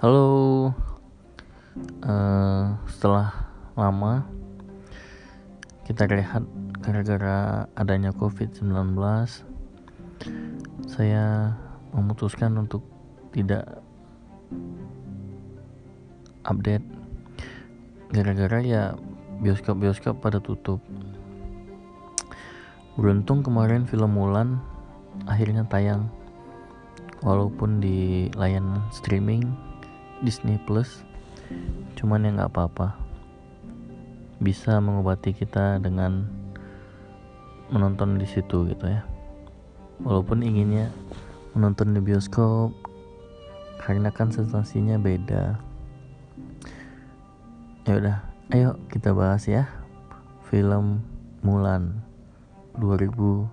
Halo, uh, setelah lama kita rehat gara-gara adanya COVID-19, saya memutuskan untuk tidak update. Gara-gara ya bioskop-bioskop pada tutup. Beruntung kemarin film Mulan akhirnya tayang walaupun di layanan streaming Disney Plus cuman ya nggak apa-apa. Bisa mengobati kita dengan menonton di situ gitu ya. Walaupun inginnya menonton di bioskop karena kan sensasinya beda. Ya udah ayo kita bahas ya film Mulan 2020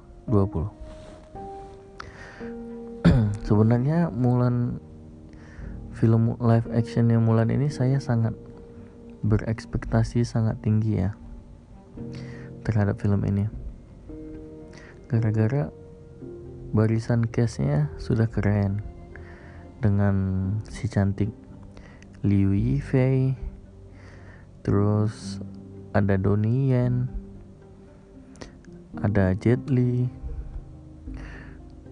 sebenarnya Mulan film live action yang Mulan ini saya sangat berekspektasi sangat tinggi ya terhadap film ini. Gara-gara barisan castnya sudah keren dengan si cantik Liu Yifei terus ada Donnie Yen ada Jet Li.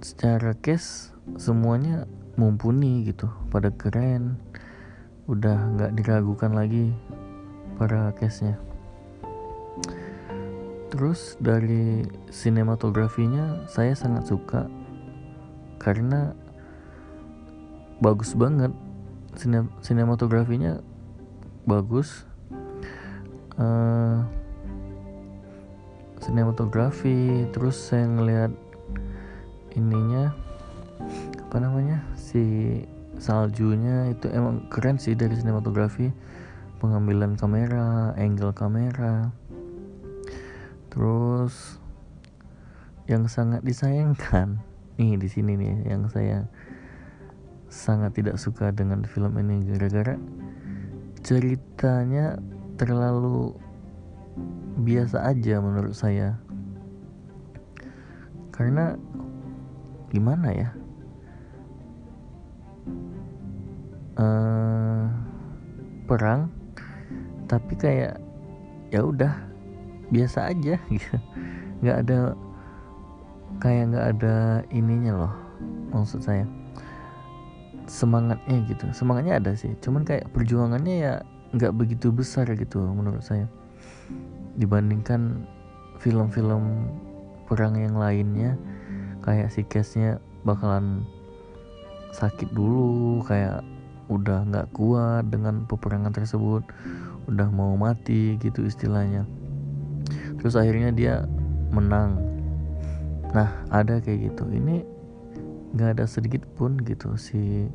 Secara cast semuanya mumpuni gitu pada keren. Udah nggak diragukan lagi para case-nya terus dari sinematografinya saya sangat suka. Karena bagus banget. Sinem sinematografinya bagus. Uh, sinematografi terus saya ngelihat ininya apa namanya si saljunya itu emang keren sih dari sinematografi. Pengambilan kamera angle kamera. Terus yang sangat disayangkan nih di sini nih yang saya sangat tidak suka dengan film ini gara-gara ceritanya terlalu biasa aja menurut saya. Karena gimana ya uh, perang tapi kayak ya udah biasa aja gitu. Nggak ada kayak nggak ada ininya loh maksud saya. Semangatnya gitu semangatnya ada sih cuman kayak perjuangannya ya nggak begitu besar gitu menurut saya. Dibandingkan film-film perang yang lainnya kayak si case-nya bakalan sakit dulu kayak udah nggak kuat dengan peperangan tersebut udah mau mati gitu istilahnya. Terus akhirnya dia menang. Nah ada kayak gitu. Ini nggak ada sedikit pun gitu. Si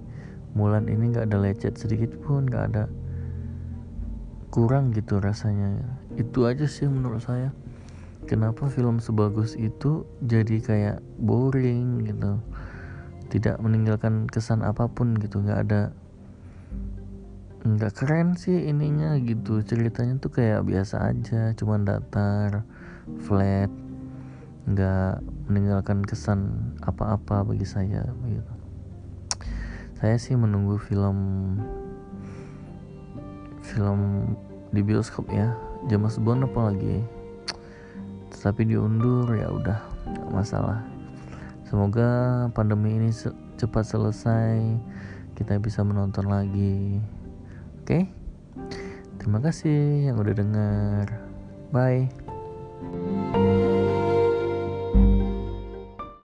Mulan ini nggak ada lecet sedikit pun nggak ada kurang gitu rasanya. Itu aja sih menurut saya. Kenapa film sebagus itu jadi kayak boring gitu tidak meninggalkan kesan apa pun gitu. Nggak ada nggak keren sih ininya gitu. Ceritanya tuh kayak biasa aja cuman datar flat nggak meninggalkan kesan apa-apa bagi saya gitu. Saya sih menunggu film film di bioskop ya. James Bond apalagi. Tapi diundur ya udah gak masalah semoga pandemi ini cepat selesai kita bisa menonton lagi Oke, terima kasih yang udah dengar. Bye.